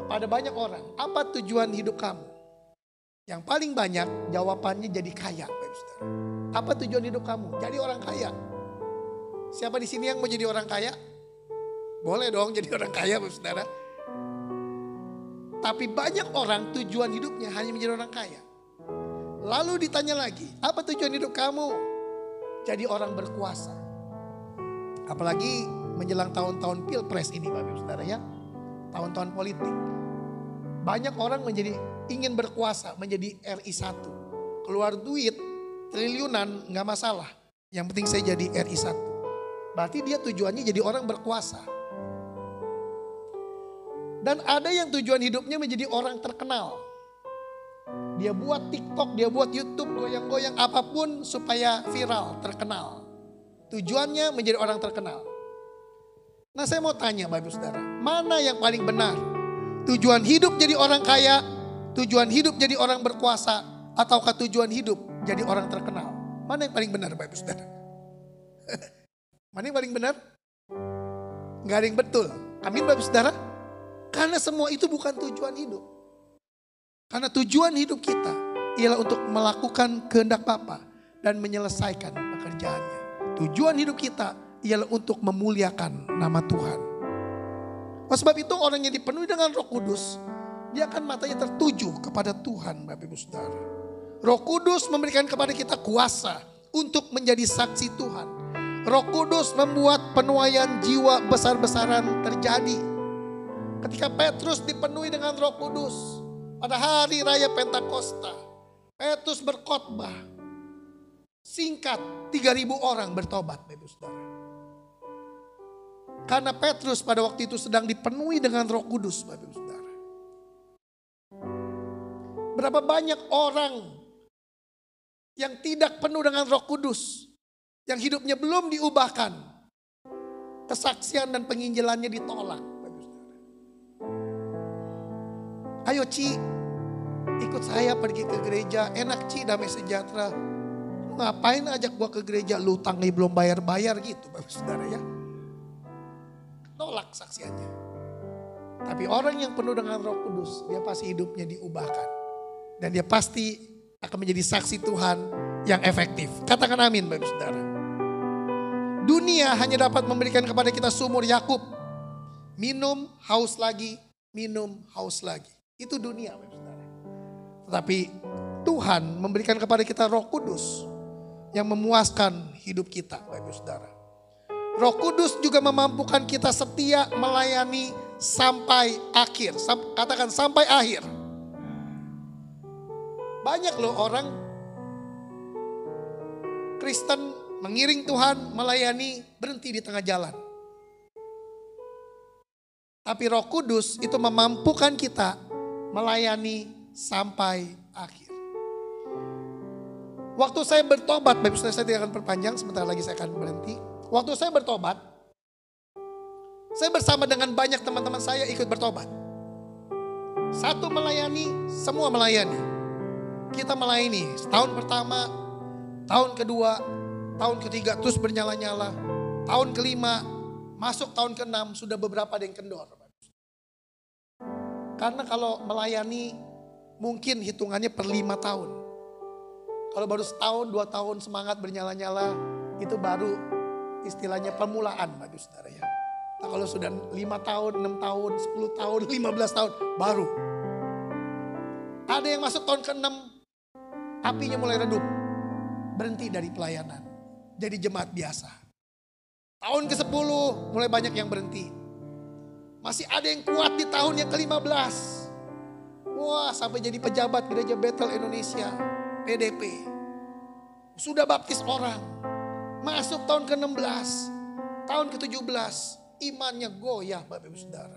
S2: kepada banyak orang, apa tujuan hidup kamu? Yang paling banyak jawabannya jadi kaya, saudara. Apa tujuan hidup kamu? Jadi orang kaya. Siapa di sini yang mau jadi orang kaya? Boleh dong jadi orang kaya, saudara. Tapi banyak orang tujuan hidupnya hanya menjadi orang kaya. Lalu ditanya lagi, apa tujuan hidup kamu? Jadi orang berkuasa. Apalagi menjelang tahun-tahun pilpres ini Bapak Ibu Saudara ya. Tahun-tahun politik. Banyak orang menjadi ingin berkuasa menjadi RI 1. Keluar duit triliunan nggak masalah. Yang penting saya jadi RI 1. Berarti dia tujuannya jadi orang berkuasa. Dan ada yang tujuan hidupnya menjadi orang terkenal. Dia buat TikTok, dia buat YouTube, goyang-goyang apa pun supaya viral, terkenal. Tujuannya menjadi orang terkenal. Nah saya mau tanya Bapak Saudara, mana yang paling benar? Tujuan hidup jadi orang kaya, tujuan hidup jadi orang berkuasa, ataukah tujuan hidup jadi orang terkenal? Mana yang paling benar Bapak Saudara? mana yang paling benar? Gak ada yang betul. Amin Bapak Saudara. Karena semua itu bukan tujuan hidup. Karena tujuan hidup kita ialah untuk melakukan kehendak Bapa dan menyelesaikan pekerjaannya. Tujuan hidup kita ialah untuk memuliakan nama Tuhan. Oleh sebab itu orang yang dipenuhi dengan roh kudus, dia akan matanya tertuju kepada Tuhan Bapak Ibu Saudara. Roh kudus memberikan kepada kita kuasa untuk menjadi saksi Tuhan. Roh kudus membuat penuaian jiwa besar-besaran terjadi Ketika Petrus dipenuhi dengan roh kudus. Pada hari raya Pentakosta. Petrus berkhotbah. Singkat 3000 orang bertobat Bapak Saudara. Karena Petrus pada waktu itu sedang dipenuhi dengan roh kudus Bapak Saudara. Berapa banyak orang yang tidak penuh dengan roh kudus. Yang hidupnya belum diubahkan. Kesaksian dan penginjilannya ditolak. Ayo Ci, ikut saya pergi ke gereja. Enak Ci, damai sejahtera. Ngapain ajak gua ke gereja? Lu tangi belum bayar-bayar gitu Bapak Saudara ya. Tolak saksiannya. Tapi orang yang penuh dengan roh kudus, dia pasti hidupnya diubahkan. Dan dia pasti akan menjadi saksi Tuhan yang efektif. Katakan amin Bapak Saudara. Dunia hanya dapat memberikan kepada kita sumur Yakub. Minum, haus lagi, minum, haus lagi. Itu dunia, saudara. Tapi Tuhan memberikan kepada kita roh kudus yang memuaskan hidup kita Bapak Saudara. Roh Kudus juga memampukan kita setia melayani sampai akhir. Katakan sampai akhir. Banyak loh orang Kristen mengiring Tuhan, melayani, berhenti di tengah jalan. Tapi Roh Kudus itu memampukan kita melayani sampai akhir. Waktu saya bertobat, Bapak saya tidak akan perpanjang, sebentar lagi saya akan berhenti. Waktu saya bertobat, saya bersama dengan banyak teman-teman saya ikut bertobat. Satu melayani, semua melayani. Kita melayani setahun pertama, tahun kedua, tahun ketiga terus bernyala-nyala. Tahun kelima, masuk tahun keenam sudah beberapa ada yang kendor. Karena kalau melayani mungkin hitungannya per lima tahun. Kalau baru setahun, dua tahun semangat bernyala-nyala, itu baru istilahnya permulaan Bapak Saudara ya. Nah, kalau sudah 5 tahun, 6 tahun, 10 tahun, 15 tahun baru. Ada yang masuk tahun ke-6 apinya mulai redup. Berhenti dari pelayanan. Jadi jemaat biasa. Tahun ke-10 mulai banyak yang berhenti. Masih ada yang kuat di tahun yang ke-15. Wah sampai jadi pejabat gereja Bethel Indonesia. PDP. Sudah baptis orang Masuk tahun ke-16, tahun ke-17, imannya goyah Bapak Ibu Saudara.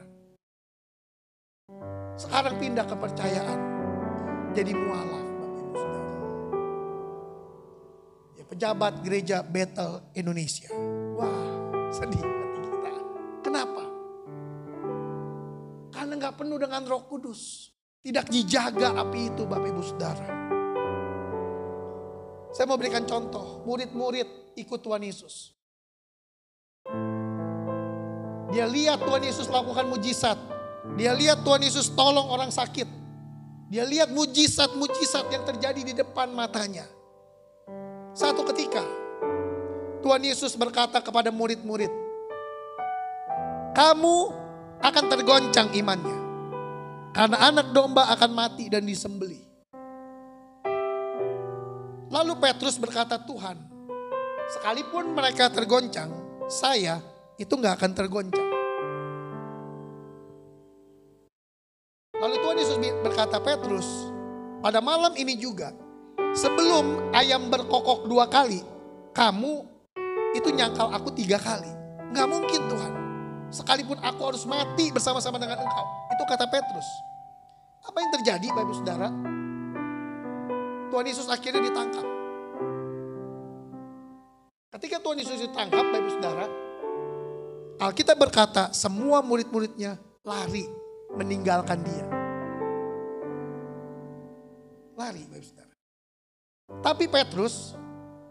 S2: Sekarang pindah kepercayaan, jadi mualaf Bapak Ibu Saudara. Ya, pejabat gereja Bethel Indonesia. Wah, sedih hati kita. Kenapa? Karena nggak penuh dengan roh kudus. Tidak dijaga api itu Bapak Ibu Saudara. Saya mau berikan contoh, murid-murid ikut Tuhan Yesus. Dia lihat Tuhan Yesus lakukan mujizat. Dia lihat Tuhan Yesus tolong orang sakit. Dia lihat mujizat-mujizat yang terjadi di depan matanya. Satu ketika Tuhan Yesus berkata kepada murid-murid, "Kamu akan tergoncang imannya, karena anak domba akan mati dan disembeli." Lalu Petrus berkata, "Tuhan, Sekalipun mereka tergoncang, saya itu nggak akan tergoncang. Lalu Tuhan Yesus berkata Petrus, pada malam ini juga, sebelum ayam berkokok dua kali, kamu itu nyangkal aku tiga kali. Nggak mungkin Tuhan. Sekalipun aku harus mati bersama-sama dengan engkau. Itu kata Petrus. Apa yang terjadi Bapak Saudara? Tuhan Yesus akhirnya ditangkap. Ketika Tuhan Yesus ditangkap, Bapak Saudara, Alkitab berkata semua murid-muridnya lari meninggalkan dia. Lari Bapak Saudara. Tapi Petrus,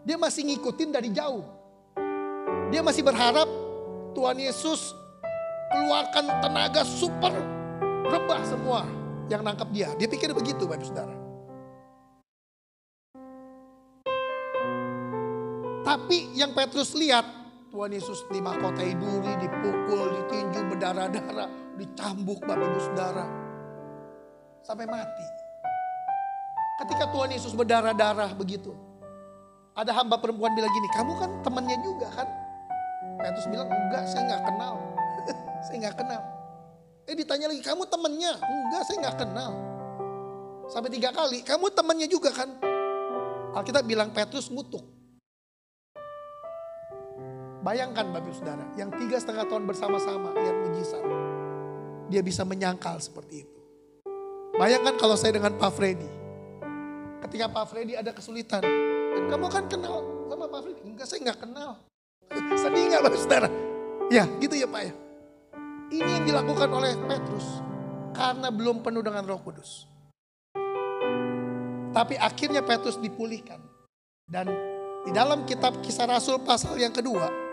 S2: dia masih ngikutin dari jauh. Dia masih berharap Tuhan Yesus keluarkan tenaga super rebah semua yang nangkap dia. Dia pikir begitu Bapak Saudara. Tapi yang Petrus lihat, Tuhan Yesus dimahkotai duri, dipukul, ditinju, berdarah-darah, dicambuk Bapak Ibu Saudara. Sampai mati. Ketika Tuhan Yesus berdarah-darah begitu. Ada hamba perempuan bilang gini, kamu kan temannya juga kan? Petrus bilang, enggak saya nggak kenal. saya nggak kenal. Eh ditanya lagi, kamu temannya? Enggak saya nggak kenal. Sampai tiga kali, kamu temannya juga kan? Alkitab bilang Petrus ngutuk. Bayangkan Bapak Saudara, yang tiga setengah tahun bersama-sama lihat mujizat. Dia bisa menyangkal seperti itu. Bayangkan kalau saya dengan Pak Freddy. Ketika Pak Freddy ada kesulitan. Dan kamu kan kenal sama Pak Freddy. Enggak, saya enggak kenal. Sedih enggak Bapak Saudara? Ya gitu ya Pak ya. Ini yang dilakukan oleh Petrus. Karena belum penuh dengan roh kudus. Tapi akhirnya Petrus dipulihkan. Dan di dalam kitab kisah Rasul pasal yang kedua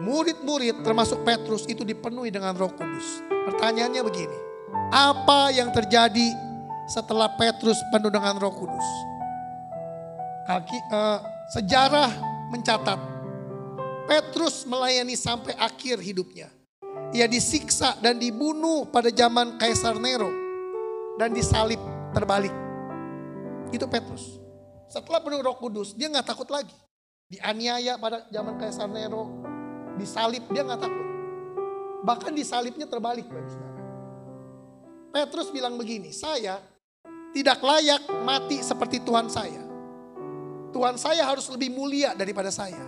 S2: murid-murid termasuk Petrus itu dipenuhi dengan roh kudus. Pertanyaannya begini, apa yang terjadi setelah Petrus penuh dengan roh kudus? Uh, sejarah mencatat Petrus melayani sampai akhir hidupnya. Ia disiksa dan dibunuh pada zaman Kaisar Nero dan disalib terbalik. Itu Petrus. Setelah penuh roh kudus, dia nggak takut lagi. Dianiaya pada zaman Kaisar Nero, disalib, dia nggak takut. Bahkan disalibnya terbalik, Petrus bilang begini, saya tidak layak mati seperti Tuhan saya. Tuhan saya harus lebih mulia daripada saya.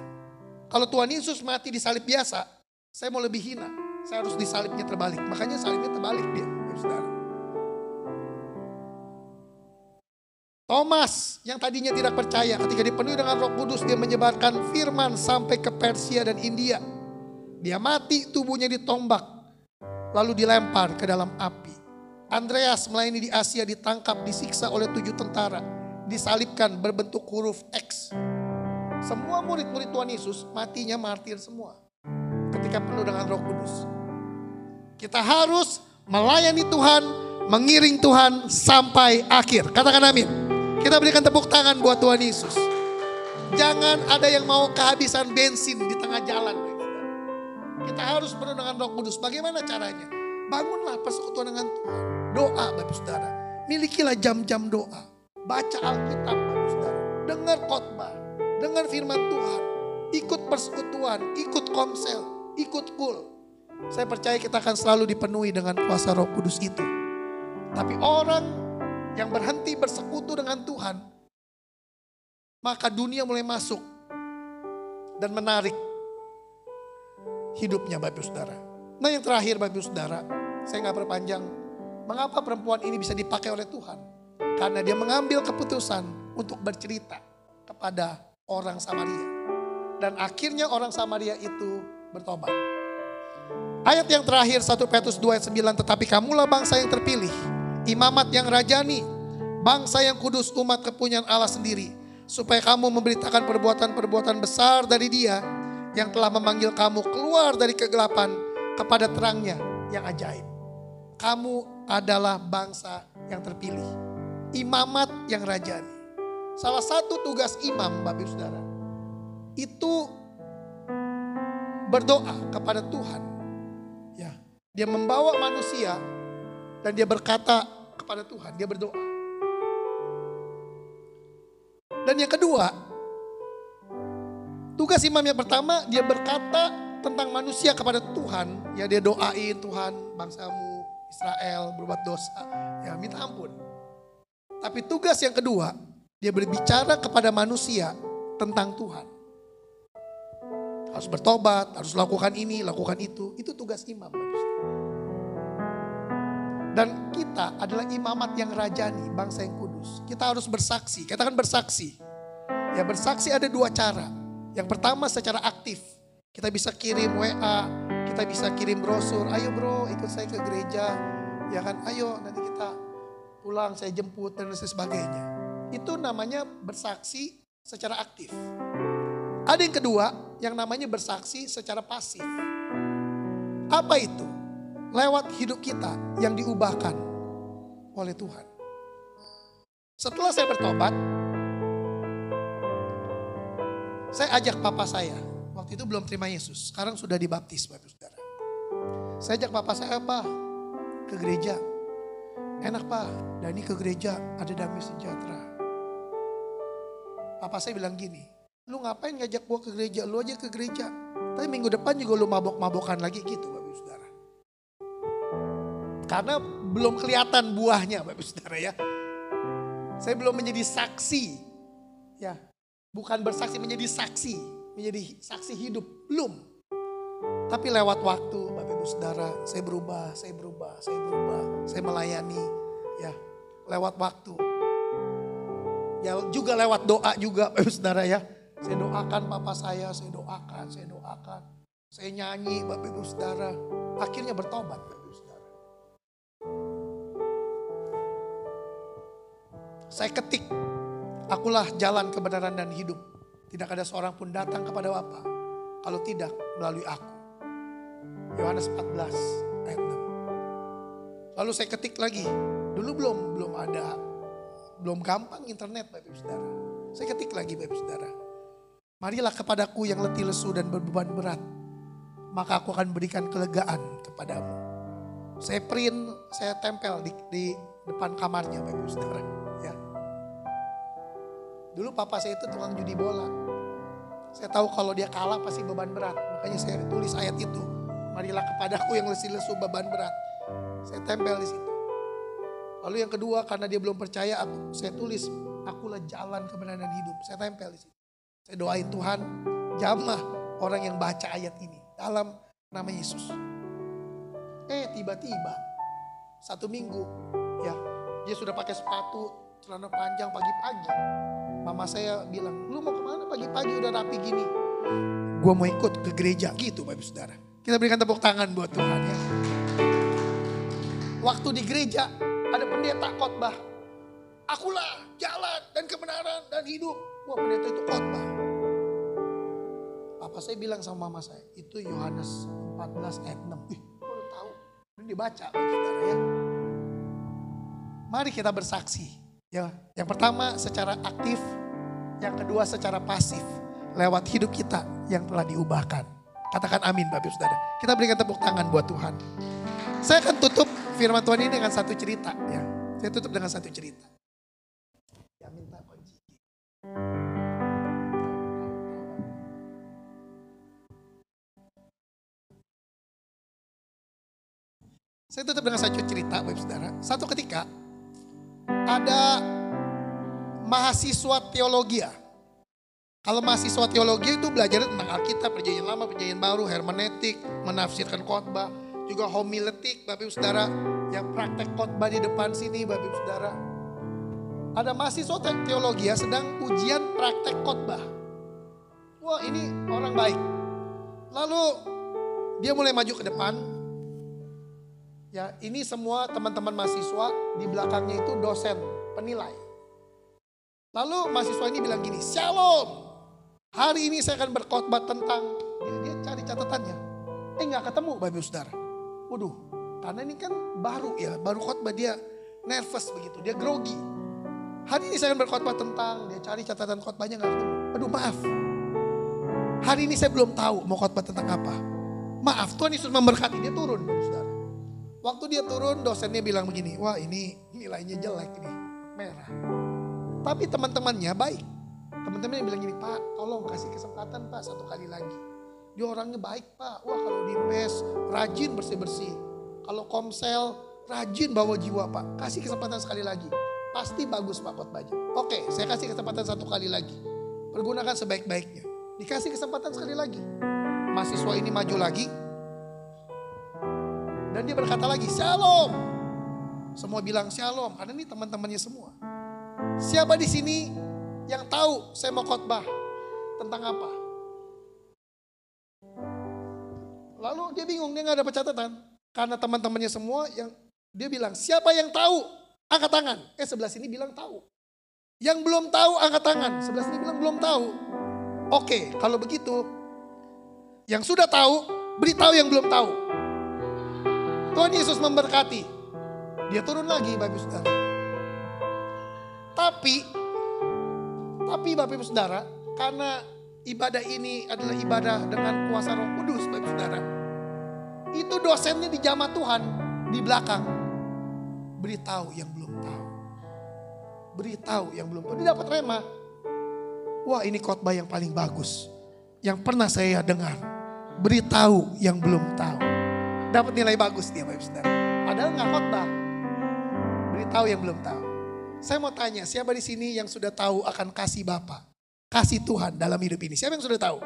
S2: Kalau Tuhan Yesus mati di salib biasa, saya mau lebih hina. Saya harus disalibnya terbalik. Makanya salibnya terbalik dia, saudara. Thomas yang tadinya tidak percaya ketika dipenuhi dengan roh kudus dia menyebarkan firman sampai ke Persia dan India. Dia mati tubuhnya ditombak lalu dilempar ke dalam api. Andreas melayani di Asia ditangkap, disiksa oleh tujuh tentara, disalibkan berbentuk huruf X. Semua murid-murid Tuhan Yesus matinya martir semua ketika penuh dengan Roh Kudus. Kita harus melayani Tuhan, mengiring Tuhan sampai akhir. Katakan amin. Kita berikan tepuk tangan buat Tuhan Yesus. Jangan ada yang mau kehabisan bensin di tengah jalan. Kita harus penuh dengan Roh Kudus. Bagaimana caranya? Bangunlah persekutuan dengan Tuhan. Doa Bapak Saudara. Milikilah jam-jam doa. Baca Alkitab Bapak Saudara. Dengar khotbah. Dengar firman Tuhan. Ikut persekutuan. Ikut komsel. Ikut kul. Saya percaya kita akan selalu dipenuhi dengan kuasa roh kudus itu. Tapi orang yang berhenti bersekutu dengan Tuhan. Maka dunia mulai masuk. Dan menarik hidupnya Bapak Saudara. Nah yang terakhir Bapak Saudara, saya nggak perpanjang Mengapa perempuan ini bisa dipakai oleh Tuhan? Karena dia mengambil keputusan untuk bercerita kepada orang Samaria. Dan akhirnya orang Samaria itu bertobat. Ayat yang terakhir 1 Petrus 2 ayat 9. Tetapi kamulah bangsa yang terpilih. Imamat yang rajani. Bangsa yang kudus umat kepunyaan Allah sendiri. Supaya kamu memberitakan perbuatan-perbuatan besar dari dia. Yang telah memanggil kamu keluar dari kegelapan kepada terangnya yang ajaib. Kamu adalah bangsa yang terpilih. Imamat yang rajani. Salah satu tugas imam, Bapak Saudara, itu berdoa kepada Tuhan. Ya, dia membawa manusia dan dia berkata kepada Tuhan, dia berdoa. Dan yang kedua, tugas imam yang pertama dia berkata tentang manusia kepada Tuhan, ya dia doain Tuhan bangsamu Israel berbuat dosa, ya minta ampun. Tapi tugas yang kedua, dia berbicara kepada manusia tentang Tuhan. Harus bertobat, harus lakukan ini, lakukan itu. Itu tugas imam. Dan kita adalah imamat yang rajani, bangsa yang kudus. Kita harus bersaksi, katakan bersaksi. Ya bersaksi ada dua cara. Yang pertama secara aktif. Kita bisa kirim WA, kita bisa kirim brosur, ayo bro ikut saya ke gereja. Ya kan, ayo nanti kita pulang saya jemput dan sebagainya. Itu namanya bersaksi secara aktif. Ada yang kedua yang namanya bersaksi secara pasif. Apa itu? Lewat hidup kita yang diubahkan oleh Tuhan. Setelah saya bertobat, saya ajak papa saya Waktu itu belum terima Yesus. Sekarang sudah dibaptis Bapak Saudara. Saya ajak papa saya apa? Ke gereja. Enak Pak, Dani ke gereja ada damai sejahtera. Papa saya bilang gini, lu ngapain ngajak gua ke gereja? Lu aja ke gereja. Tapi minggu depan juga lu mabok-mabokan lagi gitu Bapak Saudara. Karena belum kelihatan buahnya Bapak Saudara ya. Saya belum menjadi saksi. Ya, bukan bersaksi menjadi saksi menjadi saksi hidup. Belum. Tapi lewat waktu, Bapak Ibu Saudara, saya berubah, saya berubah, saya berubah, saya melayani, ya, lewat waktu. Ya juga lewat doa juga Bapak Ibu Saudara ya. Saya doakan papa saya, saya doakan, saya doakan. Saya nyanyi Bapak Ibu Saudara. Akhirnya bertobat Bapak Ibu Saudara. Saya ketik, akulah jalan kebenaran dan hidup. Tidak ada seorang pun datang kepada Bapa kalau tidak melalui aku. Yohanes 14 ayat 6. Lalu saya ketik lagi. Dulu belum belum ada belum gampang internet Bapak Saudara. Saya ketik lagi Bapak Saudara. Marilah kepadaku yang letih lesu dan berbeban berat. Maka aku akan berikan kelegaan kepadamu. Saya print, saya tempel di, di depan kamarnya Bapak Saudara. Dulu papa saya itu tukang judi bola. Saya tahu kalau dia kalah pasti beban berat. Makanya saya tulis ayat itu. Marilah kepadaku yang lesi lesu beban berat. Saya tempel di situ. Lalu yang kedua karena dia belum percaya aku, saya tulis akulah jalan kebenaran hidup. Saya tempel di situ. Saya doain Tuhan jamah orang yang baca ayat ini dalam nama Yesus. Eh tiba-tiba satu minggu ya dia sudah pakai sepatu celana panjang pagi-pagi. Mama saya bilang, lu mau ke mana pagi-pagi udah rapi gini? Gua mau ikut ke gereja gitu Bapak Saudara. Kita berikan tepuk tangan buat Tuhan ya. Waktu di gereja ada pendeta khotbah. Akulah jalan dan kebenaran dan hidup. Wah pendeta itu khotbah. Apa saya bilang sama mama saya, itu Yohanes 14 ayat 6. Ih, udah tahu. Ini dibaca, saudara ya. Mari kita bersaksi. Ya, yang pertama secara aktif, yang kedua secara pasif lewat hidup kita yang telah diubahkan. Katakan amin Bapak Saudara. Kita berikan tepuk tangan buat Tuhan. Saya akan tutup firman Tuhan ini dengan satu cerita ya. Saya tutup dengan satu cerita. Ya minta kunci. Saya tutup dengan satu cerita Bapak Saudara. Satu ketika ada mahasiswa teologi ya. Kalau mahasiswa teologi itu belajar tentang Alkitab, perjanjian lama, perjanjian baru, hermeneutik, menafsirkan khotbah, juga homiletik, Bapak Ibu Saudara, yang praktek khotbah di depan sini, Bapak Ibu Saudara. Ada mahasiswa teologi ya sedang ujian praktek khotbah. Wah ini orang baik. Lalu dia mulai maju ke depan. Ya ini semua teman-teman mahasiswa di belakangnya itu dosen penilai. Lalu mahasiswa ini bilang gini, Shalom, hari ini saya akan berkhotbah tentang, dia, dia cari catatannya. Eh nggak ketemu Bapak Saudara. Waduh, karena ini kan baru ya, baru khotbah dia nervous begitu, dia grogi. Hari ini saya akan berkhotbah tentang, dia cari catatan khotbahnya nggak ketemu. Aduh maaf, hari ini saya belum tahu mau khotbah tentang apa. Maaf, Tuhan Yesus memberkati, dia turun Bapak Saudara. Waktu dia turun, dosennya bilang begini, wah ini nilainya jelek ini, merah. Tapi teman-temannya baik. Teman-temannya bilang gini, Pak tolong kasih kesempatan Pak satu kali lagi. Dia orangnya baik Pak. Wah kalau di mes rajin bersih-bersih. Kalau komsel rajin bawa jiwa Pak. Kasih kesempatan sekali lagi. Pasti bagus Pak khotbahnya. Oke saya kasih kesempatan satu kali lagi. Pergunakan sebaik-baiknya. Dikasih kesempatan sekali lagi. Mahasiswa ini maju lagi. Dan dia berkata lagi, Shalom. Semua bilang shalom, karena ini teman-temannya semua. Siapa di sini yang tahu saya mau khotbah tentang apa? Lalu dia bingung, dia nggak ada catatan. Karena teman-temannya semua yang dia bilang, siapa yang tahu? Angkat tangan. Eh sebelah sini bilang tahu. Yang belum tahu angkat tangan. Sebelah sini bilang belum tahu. Oke, kalau begitu, yang sudah tahu, beritahu yang belum tahu. Tuhan Yesus memberkati. Dia turun lagi, Bapak Saudara. Tapi, tapi Bapak Ibu Saudara, karena ibadah ini adalah ibadah dengan kuasa roh kudus Bapak Saudara. Itu dosennya di jamaah Tuhan di belakang. Beritahu yang belum tahu. Beritahu yang belum tahu. Dia dapat rema. Wah ini khotbah yang paling bagus. Yang pernah saya dengar. Beritahu yang belum tahu. Dapat nilai bagus dia Bapak Saudara. Padahal nggak khotbah. Beritahu yang belum tahu. Saya mau tanya, siapa di sini yang sudah tahu akan kasih Bapak? Kasih Tuhan dalam hidup ini. Siapa yang sudah tahu?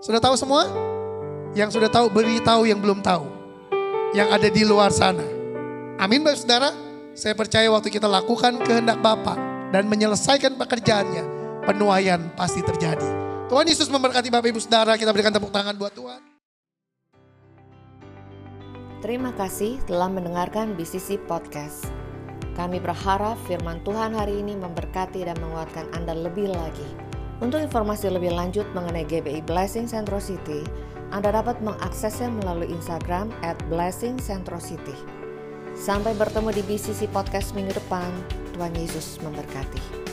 S2: Sudah tahu semua? Yang sudah tahu, beritahu yang belum tahu. Yang ada di luar sana. Amin Bapak Saudara. Saya percaya waktu kita lakukan kehendak Bapak dan menyelesaikan pekerjaannya, penuaian pasti terjadi. Tuhan Yesus memberkati Bapak Ibu Saudara. Kita berikan tepuk tangan buat Tuhan.
S1: Terima kasih telah mendengarkan BCC Podcast. Kami berharap firman Tuhan hari ini memberkati dan menguatkan Anda lebih lagi. Untuk informasi lebih lanjut mengenai GBI Blessing Centro City, Anda dapat mengaksesnya melalui Instagram at Blessing Centro City. Sampai bertemu di BCC Podcast minggu depan. Tuhan Yesus memberkati.